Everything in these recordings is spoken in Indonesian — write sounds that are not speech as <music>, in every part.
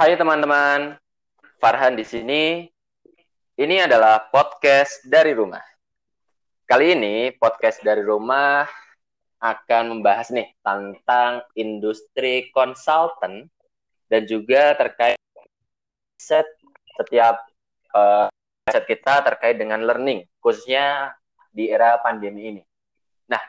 Hai teman-teman, Farhan di sini. Ini adalah podcast dari rumah. Kali ini podcast dari rumah akan membahas nih tentang industri konsultan dan juga terkait set setiap uh, set kita terkait dengan learning khususnya di era pandemi ini. Nah,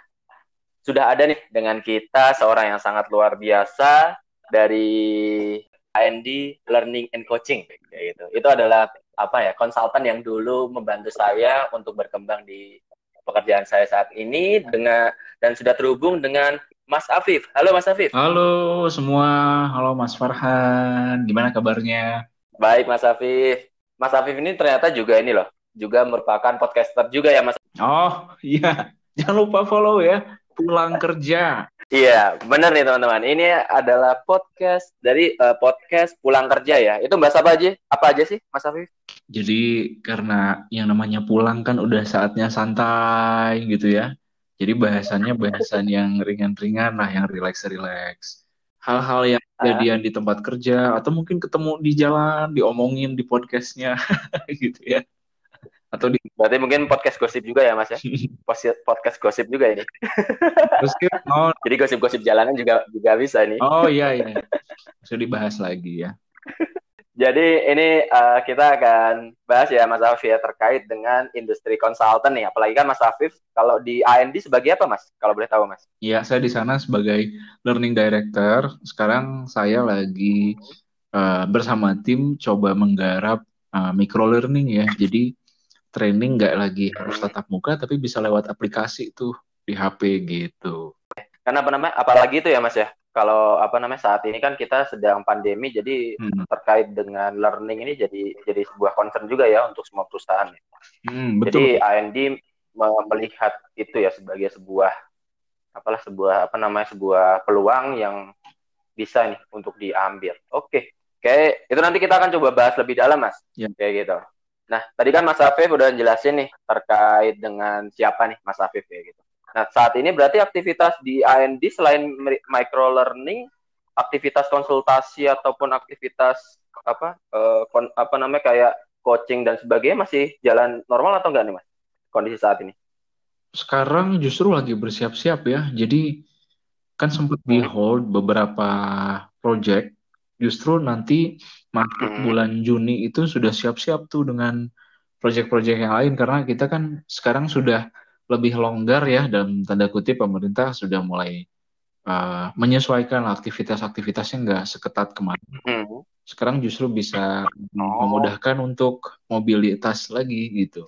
sudah ada nih dengan kita seorang yang sangat luar biasa dari AND Learning and Coaching kayak gitu. Itu adalah apa ya konsultan yang dulu membantu saya untuk berkembang di pekerjaan saya saat ini dengan dan sudah terhubung dengan Mas Afif. Halo Mas Afif. Halo semua, halo Mas Farhan. Gimana kabarnya? Baik Mas Afif. Mas Afif ini ternyata juga ini loh, juga merupakan podcaster juga ya Mas. Oh iya, jangan lupa follow ya. Pulang kerja. Iya, benar nih teman-teman. Ini adalah podcast dari uh, podcast pulang kerja ya. Itu bahasa apa aja? Apa aja sih, Mas Afif? Jadi karena yang namanya pulang kan udah saatnya santai gitu ya. Jadi bahasannya bahasan yang ringan-ringan lah, yang rileks-rileks. Hal-hal yang ah. kejadian di tempat kerja atau mungkin ketemu di jalan, diomongin di podcastnya <laughs> gitu ya atau di berarti mungkin podcast gosip juga ya mas ya <laughs> podcast gosip juga ini gosip <laughs> oh. jadi gosip-gosip jalanan juga juga bisa nih oh iya iya <laughs> bisa dibahas lagi ya jadi ini uh, kita akan bahas ya Mas Afif ya terkait dengan industri konsultan nih. Apalagi kan Mas Afif kalau di AND sebagai apa Mas? Kalau boleh tahu Mas? Iya, saya di sana sebagai learning director. Sekarang saya lagi uh, bersama tim coba menggarap uh, micro learning ya. Jadi training nggak lagi harus tatap muka tapi bisa lewat aplikasi tuh di HP gitu. Karena apa namanya? Apalagi itu ya Mas ya. Kalau apa namanya saat ini kan kita sedang pandemi jadi hmm. terkait dengan learning ini jadi jadi sebuah concern juga ya untuk semua perusahaan. Hmm, betul. Jadi AND melihat itu ya sebagai sebuah apalah sebuah apa namanya sebuah peluang yang bisa nih untuk diambil. Oke. Oke, itu nanti kita akan coba bahas lebih dalam, Mas. Ya. Kayak gitu. Nah, tadi kan Mas Afif udah jelasin nih terkait dengan siapa nih Mas Afif ya gitu. Nah, saat ini berarti aktivitas di AND selain micro learning, aktivitas konsultasi ataupun aktivitas apa uh, kon, apa namanya kayak coaching dan sebagainya masih jalan normal atau enggak nih Mas? Kondisi saat ini. Sekarang justru lagi bersiap-siap ya. Jadi kan sempat di hold beberapa project justru nanti masuk hmm. bulan Juni itu sudah siap-siap tuh dengan proyek-proyek yang lain karena kita kan sekarang sudah lebih longgar ya dalam tanda kutip pemerintah sudah mulai uh, menyesuaikan aktivitas-aktivitasnya nggak seketat kemarin. Hmm. Sekarang justru bisa oh. memudahkan untuk mobilitas lagi gitu.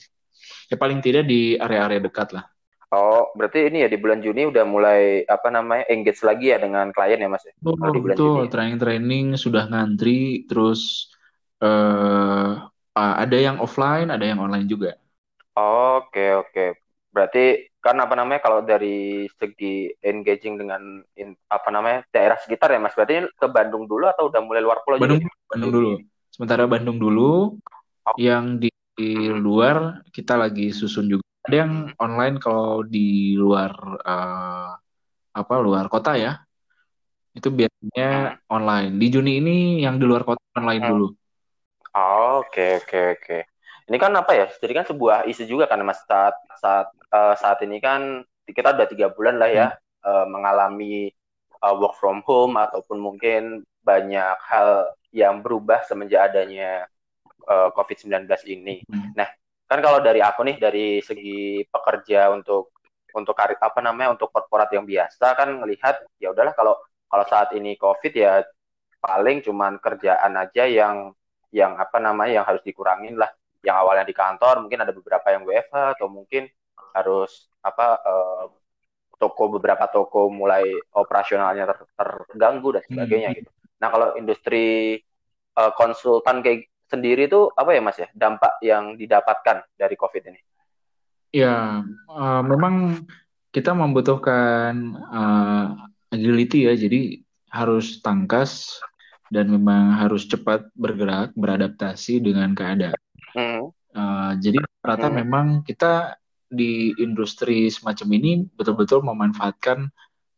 Ya paling tidak di area-area dekat lah. Oh, berarti ini ya di bulan Juni udah mulai apa namanya engage lagi ya dengan klien ya Mas ya? Oh, di bulan betul, ya? training-training sudah ngantri, terus uh, ada yang offline, ada yang online juga. Oke, oke. Berarti kan apa namanya kalau dari segi engaging dengan in, apa namanya daerah sekitar ya Mas, berarti ke Bandung dulu atau udah mulai luar pulau? Bandung, juga? Bandung dulu. Sementara Bandung dulu, oh. yang di luar kita lagi susun juga ada yang online kalau di luar uh, apa luar kota ya itu biasanya online di Juni ini yang di luar kota online hmm. dulu oke oke oke ini kan apa ya jadi kan sebuah isu juga kan mas saat saat uh, saat ini kan kita udah tiga bulan lah ya hmm. uh, mengalami uh, work from home ataupun mungkin banyak hal yang berubah semenjak adanya uh, COVID-19 ini. Hmm. Nah, kan kalau dari aku nih dari segi pekerja untuk untuk karir apa namanya untuk korporat yang biasa kan melihat ya udahlah kalau kalau saat ini covid ya paling cuman kerjaan aja yang yang apa namanya yang harus dikurangin lah yang awalnya di kantor mungkin ada beberapa yang WFH atau mungkin harus apa uh, toko beberapa toko mulai operasionalnya ter, terganggu dan sebagainya hmm. gitu. Nah kalau industri uh, konsultan kayak sendiri itu apa ya Mas ya dampak yang didapatkan dari COVID ini? Ya, uh, memang kita membutuhkan uh, agility ya, jadi harus tangkas dan memang harus cepat bergerak, beradaptasi dengan keadaan. Mm. Uh, jadi rata mm. memang kita di industri semacam ini betul-betul memanfaatkan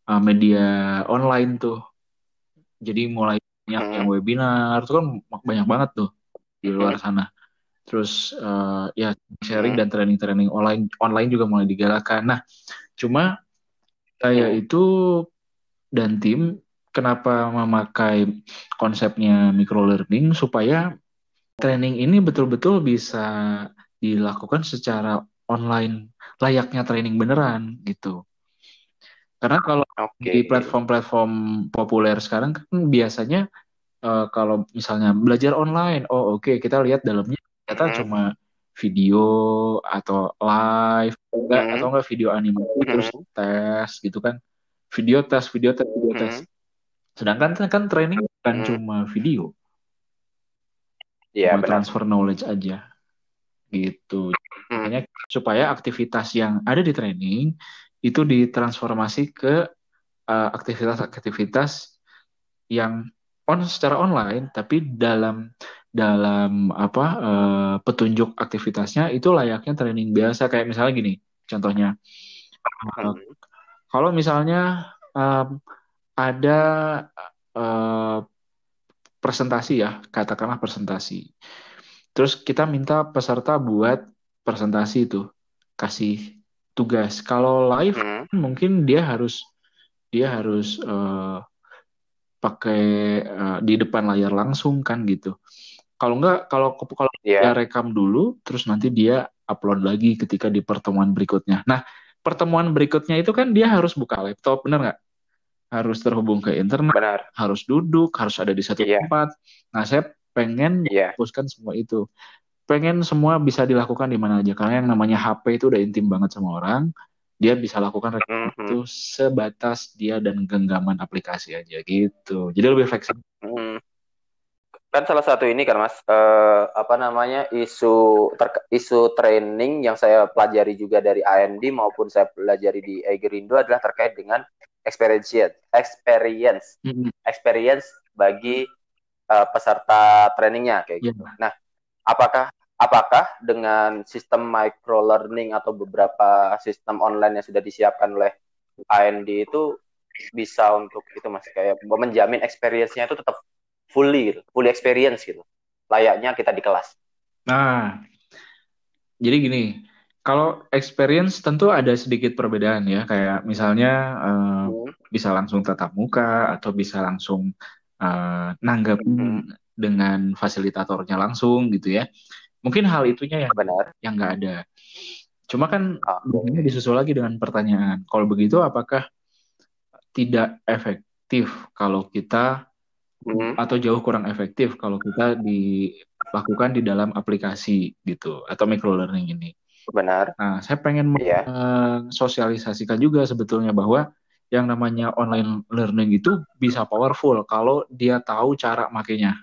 uh, media online tuh. Jadi mulai banyak hmm. yang webinar itu kan banyak banget tuh di luar sana. Terus uh, ya sharing dan training-training online online juga mulai digalakan. Nah cuma saya itu dan tim kenapa memakai konsepnya micro learning supaya training ini betul-betul bisa dilakukan secara online layaknya training beneran gitu. Karena kalau okay. di platform-platform populer sekarang kan biasanya uh, kalau misalnya belajar online, oh oke okay, kita lihat dalamnya ternyata mm -hmm. cuma video atau live enggak mm -hmm. atau enggak video animasi mm -hmm. terus tes gitu kan. Video tes, video tes, video mm -hmm. tes. Sedangkan kan training bukan mm -hmm. cuma video. Iya, yeah, transfer knowledge aja. Gitu. Makanya supaya aktivitas yang ada di training itu ditransformasi ke uh, aktivitas-aktivitas yang on secara online tapi dalam dalam apa uh, petunjuk aktivitasnya itu layaknya training biasa kayak misalnya gini contohnya uh, kalau misalnya um, ada uh, presentasi ya katakanlah presentasi terus kita minta peserta buat presentasi itu kasih tugas. Kalau live hmm. mungkin dia harus dia harus uh, pakai uh, di depan layar langsung kan gitu. Kalau enggak kalau kalau yeah. dia rekam dulu terus nanti dia upload lagi ketika di pertemuan berikutnya. Nah, pertemuan berikutnya itu kan dia harus buka laptop, benar nggak? Harus terhubung ke internet, benar. harus duduk, harus ada di satu yeah. tempat. Nah, saya pengen yeah. semua itu pengen semua bisa dilakukan di mana aja karena yang namanya HP itu udah intim banget sama orang dia bisa lakukan mm-hmm. itu sebatas dia dan genggaman aplikasi aja gitu jadi lebih fleksibel mm. kan salah satu ini kan mas uh, apa namanya isu ter- isu training yang saya pelajari juga dari AND maupun saya pelajari di Egerindo adalah terkait dengan experience experience mm-hmm. experience bagi uh, peserta trainingnya kayak gitu yeah. nah apakah apakah dengan sistem micro learning atau beberapa sistem online yang sudah disiapkan oleh AND itu bisa untuk itu mas kayak menjamin experience-nya itu tetap fully gitu, fully experience gitu layaknya kita di kelas. Nah, jadi gini, kalau experience tentu ada sedikit perbedaan ya, kayak misalnya uh, hmm. bisa langsung tatap muka atau bisa langsung uh, nanggapin hmm. dengan fasilitatornya langsung gitu ya. Mungkin hal itunya yang benar yang nggak ada. Cuma kan oh. disusul lagi dengan pertanyaan, kalau begitu apakah tidak efektif kalau kita hmm. atau jauh kurang efektif kalau kita dilakukan di dalam aplikasi gitu atau micro learning ini? Benar. Nah, saya pengen yeah. mensosialisasikan juga sebetulnya bahwa yang namanya online learning itu bisa powerful kalau dia tahu cara makainya.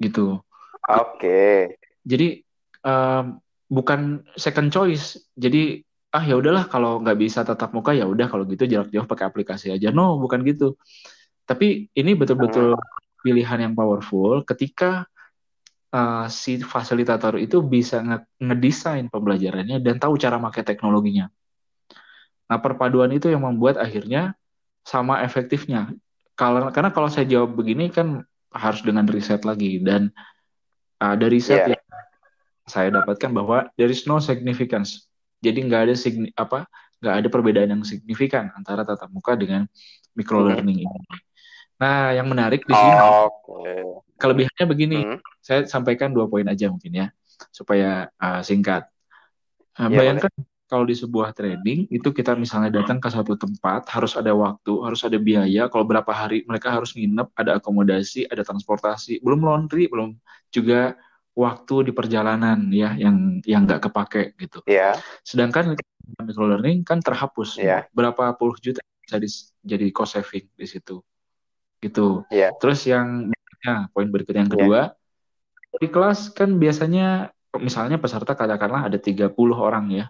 Gitu. Oke. Okay. Jadi um, bukan second choice. Jadi ah ya udahlah kalau nggak bisa tatap muka ya udah kalau gitu jarak jauh pakai aplikasi aja. No, bukan gitu. Tapi ini betul-betul hmm. pilihan yang powerful ketika uh, si fasilitator itu bisa nge ngedesain pembelajarannya dan tahu cara pakai teknologinya. Nah, perpaduan itu yang membuat akhirnya sama efektifnya. Kalau karena kalau saya jawab begini kan harus dengan riset lagi dan uh, dari riset yeah. yang saya dapatkan bahwa there is no significance. Jadi nggak ada signi, apa nggak ada perbedaan yang signifikan antara tatap muka dengan micro learning ini. Nah, yang menarik di sini oh, okay. kelebihannya begini. Hmm. Saya sampaikan dua poin aja mungkin ya supaya uh, singkat. Uh, yeah, bayangkan boleh. Kalau di sebuah training itu kita misalnya datang ke satu tempat harus ada waktu, harus ada biaya. Kalau berapa hari mereka harus nginep, ada akomodasi, ada transportasi, belum laundry, belum juga waktu di perjalanan ya yang yang nggak kepake gitu. Iya. Yeah. Sedangkan micro learning kan terhapus. Yeah. Berapa puluh juta bisa di, jadi cost saving di situ. Gitu. Yeah. Terus yang ya, poin berikutnya yang kedua, yeah. di kelas kan biasanya misalnya peserta katakanlah ada 30 orang ya.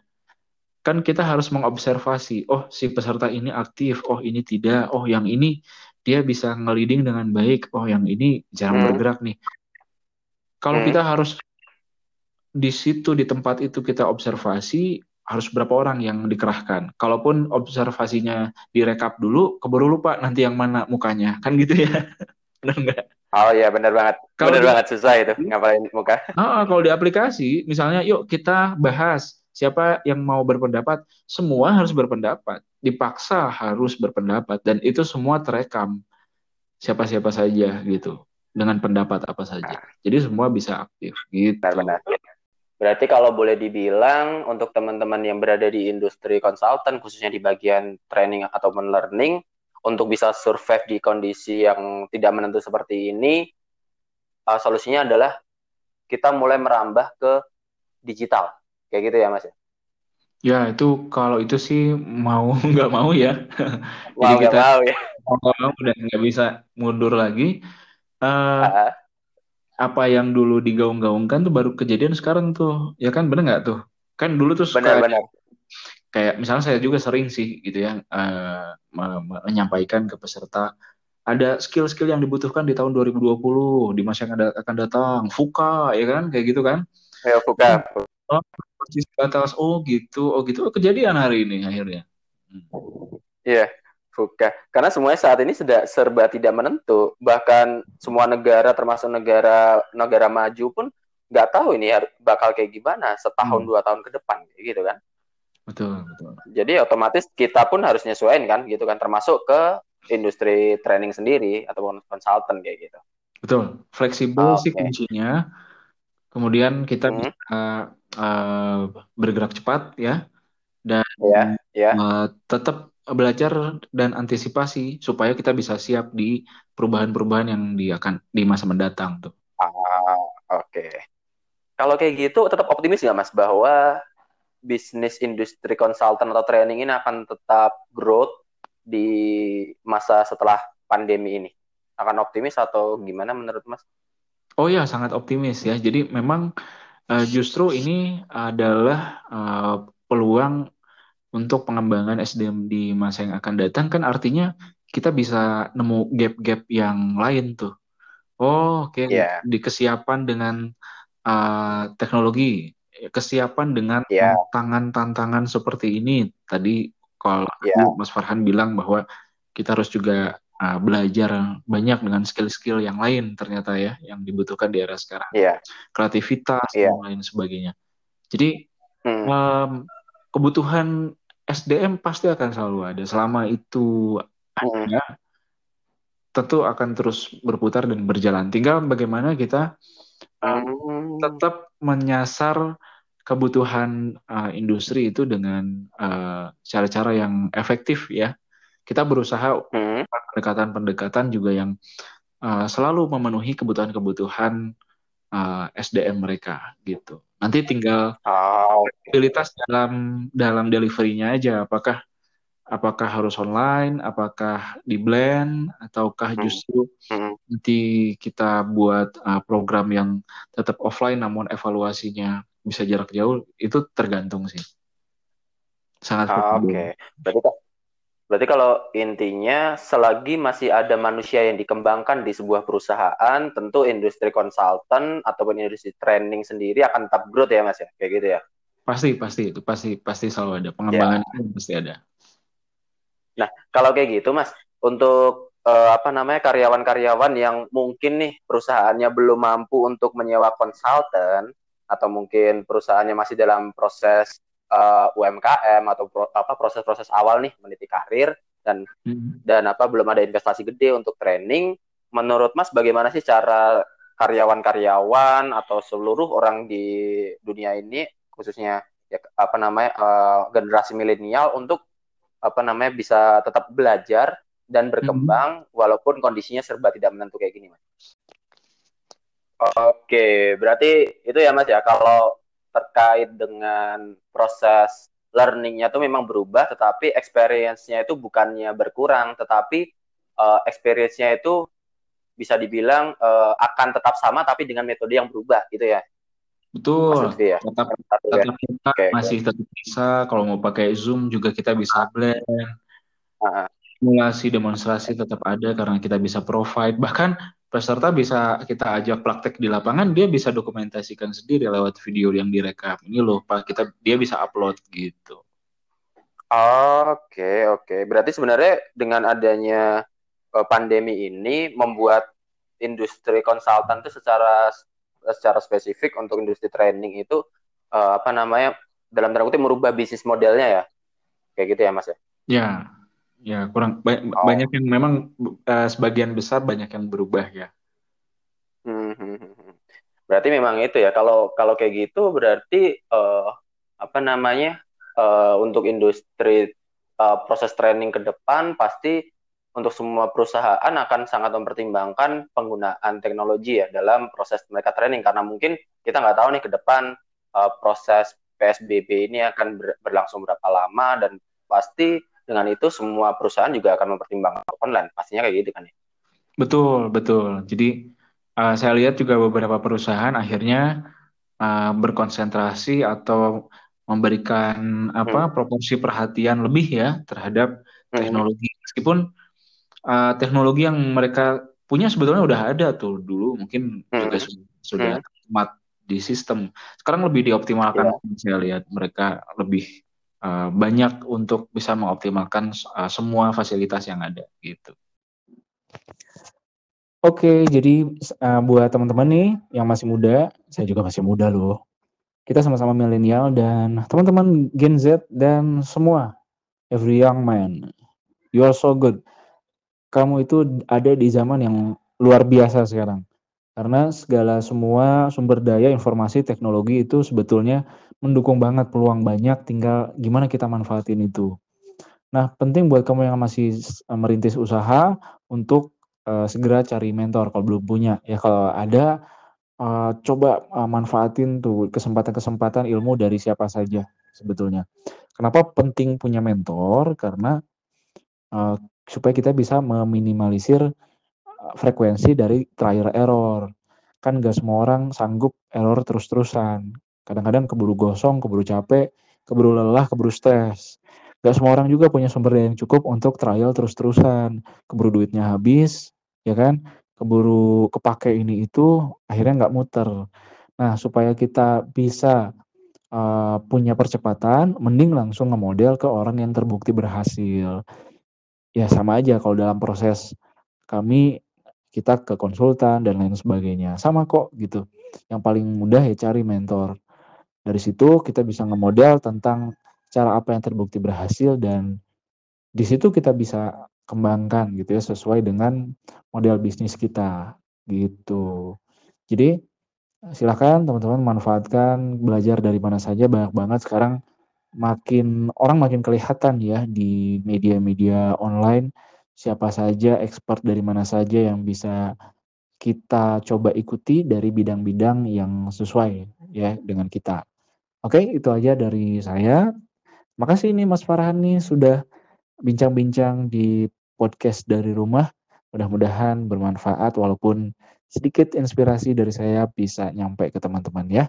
Kan kita harus mengobservasi, oh si peserta ini aktif, oh ini tidak, oh yang ini dia bisa ngeliding dengan baik, oh yang ini jarang hmm. bergerak nih kalau hmm. kita harus di situ di tempat itu kita observasi harus berapa orang yang dikerahkan. Kalaupun observasinya direkap dulu, keburu lupa nanti yang mana mukanya, kan gitu ya. <laughs> benar nggak? Oh iya benar banget. Kalau benar banget susah itu ngapain muka. Ah, kalau di aplikasi, misalnya yuk kita bahas siapa yang mau berpendapat, semua harus berpendapat, dipaksa harus berpendapat. Dan itu semua terekam. Siapa-siapa saja gitu. Dengan pendapat apa saja. Jadi semua bisa aktif gitu. Benar-benar. Berarti kalau boleh dibilang untuk teman-teman yang berada di industri konsultan khususnya di bagian training atau learning untuk bisa survive di kondisi yang tidak menentu seperti ini, uh, solusinya adalah kita mulai merambah ke digital, kayak gitu ya mas? Ya itu kalau itu sih mau <laughs> nggak mau ya. Jadi mau kita mau ya. Mau udah nggak bisa mundur lagi. Uh, uh apa yang dulu digaung-gaungkan tuh baru kejadian sekarang tuh ya kan bener nggak tuh kan dulu tuh benar, benar kayak misalnya saya juga sering sih gitu ya uh, menyampaikan ke peserta ada skill-skill yang dibutuhkan di tahun 2020 di masa yang ada, akan datang fuka ya kan kayak gitu kan ya fuka oh, atas oh gitu oh gitu oh, kejadian hari ini akhirnya hmm. iya hmm. fuka karena semuanya saat ini sudah serba tidak menentu bahkan semua negara termasuk negara negara maju pun nggak tahu ini bakal kayak gimana setahun hmm. dua tahun ke depan gitu kan Betul, betul. Jadi otomatis kita pun harus nyesuaiin kan gitu kan termasuk ke industri training sendiri ataupun konsultan kayak gitu. Betul. Fleksibel oh, sih kuncinya. Kemudian kita hmm. bisa uh, bergerak cepat ya dan yeah, yeah. Uh, tetap belajar dan antisipasi supaya kita bisa siap di perubahan-perubahan yang di akan di masa mendatang tuh. Ah, oke. Okay. Kalau kayak gitu tetap optimis nggak Mas bahwa bisnis industri konsultan atau training ini akan tetap growth di masa setelah pandemi ini? Akan optimis atau gimana menurut Mas? Oh ya, sangat optimis ya. Jadi memang uh, justru ini adalah uh, peluang untuk pengembangan SDM di masa yang akan datang kan artinya kita bisa nemu gap-gap yang lain tuh. Oh, oke. Okay. Yeah. Di kesiapan dengan uh, teknologi kesiapan dengan yeah. tantangan-tantangan seperti ini. Tadi kalau yeah. Mas Farhan bilang bahwa kita harus juga uh, belajar banyak dengan skill-skill yang lain ternyata ya yang dibutuhkan di era sekarang. Yeah. Kreativitas yeah. dan lain sebagainya. Jadi hmm. um, kebutuhan SDM pasti akan selalu ada. Selama itu hmm. ada, tentu akan terus berputar dan berjalan. Tinggal bagaimana kita hmm. tetap menyasar kebutuhan uh, industri itu dengan uh, cara-cara uh, yang efektif ya. Kita berusaha hmm. pendekatan-pendekatan juga yang uh, selalu memenuhi kebutuhan-kebutuhan uh, SDM mereka gitu. Nanti tinggal oh, dalam dalam deliverynya aja. Apakah apakah harus online, apakah di blend, ataukah hmm. justru hmm. nanti kita buat uh, program yang tetap offline namun evaluasinya bisa jarak jauh itu tergantung sih sangat ah, oke okay. berarti berarti kalau intinya selagi masih ada manusia yang dikembangkan di sebuah perusahaan tentu industri konsultan ataupun industri training sendiri akan tetap growth ya mas ya? Kayak gitu ya? Pasti pasti. Itu pasti pasti selalu ada. Pengembangan ya. itu pasti ada. Nah kalau kayak gitu mas untuk uh, apa namanya karyawan-karyawan yang mungkin nih perusahaannya belum mampu untuk menyewa konsultan atau mungkin perusahaannya masih dalam proses uh, eh, UMKM atau pro, apa proses-proses awal nih meniti karir dan hmm. dan apa belum ada investasi gede untuk training menurut Mas bagaimana sih cara karyawan-karyawan atau seluruh orang di dunia ini khususnya ya apa namanya uh, generasi milenial untuk apa namanya bisa tetap belajar dan berkembang hmm. walaupun kondisinya serba tidak menentu kayak gini Mas Oke, berarti itu ya Mas ya kalau terkait dengan proses learningnya itu memang berubah, tetapi experience-nya itu bukannya berkurang, tetapi uh, experience-nya itu bisa dibilang uh, akan tetap sama tapi dengan metode yang berubah gitu ya. Betul. ya? Tetap, tetap ya? kita okay, masih okay. tetap bisa kalau mau pakai Zoom juga kita bisa blend. Uh -huh. Simulasi demonstrasi tetap ada karena kita bisa provide bahkan peserta bisa kita ajak praktek di lapangan dia bisa dokumentasikan sendiri lewat video yang direkam. Ini loh pak kita dia bisa upload gitu. Oke oke. Berarti sebenarnya dengan adanya uh, pandemi ini membuat industri konsultan itu secara secara spesifik untuk industri training itu uh, apa namanya dalam tanda kutip merubah bisnis modelnya ya? Kayak gitu ya mas ya? Ya ya kurang ba oh. banyak yang memang uh, sebagian besar banyak yang berubah ya. Hmm, hmm, hmm, berarti memang itu ya kalau kalau kayak gitu berarti uh, apa namanya uh, untuk industri uh, proses training ke depan pasti untuk semua perusahaan akan sangat mempertimbangkan penggunaan teknologi ya dalam proses mereka training. Karena mungkin kita nggak tahu nih ke depan uh, proses PSBB ini akan ber berlangsung berapa lama dan pasti dengan itu semua perusahaan juga akan mempertimbangkan online pastinya kayak gitu kan ya betul betul jadi uh, saya lihat juga beberapa perusahaan akhirnya uh, berkonsentrasi atau memberikan apa hmm. proporsi perhatian lebih ya terhadap hmm. teknologi hmm. meskipun uh, teknologi yang mereka punya sebetulnya udah ada tuh dulu mungkin hmm. juga sudah sudah hmm. di sistem sekarang lebih dioptimalkan yeah. saya lihat mereka lebih uh, banyak untuk bisa mengoptimalkan uh, semua fasilitas yang ada gitu. Oke, jadi uh, buat teman-teman nih yang masih muda, saya juga masih muda loh. Kita sama-sama milenial dan teman-teman Gen Z dan semua every young man. You are so good kamu itu ada di zaman yang luar biasa sekarang. Karena segala semua sumber daya informasi teknologi itu sebetulnya mendukung banget peluang banyak tinggal gimana kita manfaatin itu. Nah, penting buat kamu yang masih merintis usaha untuk uh, segera cari mentor kalau belum punya. Ya kalau ada uh, coba uh, manfaatin tuh kesempatan-kesempatan ilmu dari siapa saja sebetulnya. Kenapa penting punya mentor? Karena uh, supaya kita bisa meminimalisir frekuensi dari trial error. Kan gak semua orang sanggup error terus-terusan. Kadang-kadang keburu gosong, keburu capek, keburu lelah, keburu stres. Gak semua orang juga punya sumber daya yang cukup untuk trial terus-terusan. Keburu duitnya habis, ya kan? Keburu kepake ini itu, akhirnya nggak muter. Nah, supaya kita bisa uh, punya percepatan, mending langsung nge-model ke orang yang terbukti berhasil ya sama aja kalau dalam proses kami kita ke konsultan dan lain sebagainya sama kok gitu yang paling mudah ya cari mentor dari situ kita bisa ngemodel tentang cara apa yang terbukti berhasil dan di situ kita bisa kembangkan gitu ya sesuai dengan model bisnis kita gitu jadi silakan teman-teman manfaatkan belajar dari mana saja banyak banget sekarang makin orang makin kelihatan ya di media-media online siapa saja expert dari mana saja yang bisa kita coba ikuti dari bidang-bidang yang sesuai ya dengan kita. Oke, itu aja dari saya. Makasih nih Mas Farhan nih sudah bincang-bincang di podcast dari rumah. Mudah-mudahan bermanfaat walaupun sedikit inspirasi dari saya bisa nyampe ke teman-teman ya.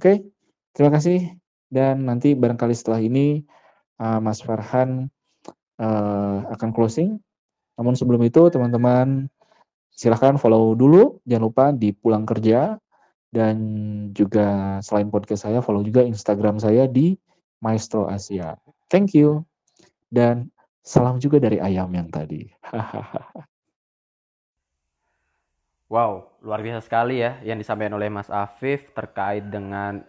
Oke, terima kasih. Dan nanti barangkali setelah ini uh, Mas Farhan uh, akan closing. Namun sebelum itu teman-teman silahkan follow dulu, jangan lupa di pulang kerja dan juga selain podcast saya follow juga Instagram saya di Maestro Asia. Thank you dan salam juga dari ayam yang tadi. <laughs> wow, luar biasa sekali ya yang disampaikan oleh Mas Afif terkait dengan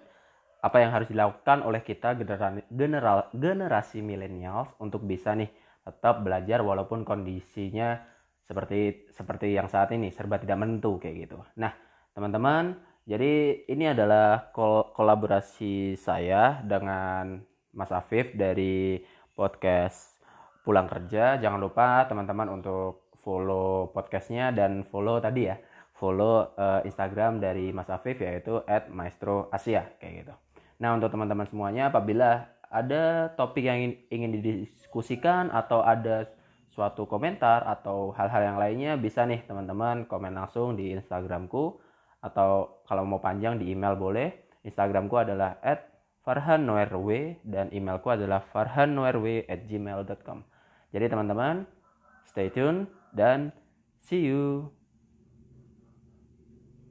apa yang harus dilakukan oleh kita generasi general, generasi milenial untuk bisa nih tetap belajar walaupun kondisinya seperti seperti yang saat ini serba tidak menentu kayak gitu. Nah, teman-teman, jadi ini adalah kol kolaborasi saya dengan Mas Afif dari podcast Pulang Kerja. Jangan lupa teman-teman untuk follow podcastnya dan follow tadi ya, follow uh, Instagram dari Mas Afif yaitu @maestroasia kayak gitu. Nah, untuk teman-teman semuanya, apabila ada topik yang ingin, didiskusikan atau ada suatu komentar atau hal-hal yang lainnya, bisa nih teman-teman komen langsung di Instagramku atau kalau mau panjang di email boleh. Instagramku adalah at dan emailku adalah farhannoerw. Jadi teman-teman, stay tune dan see you.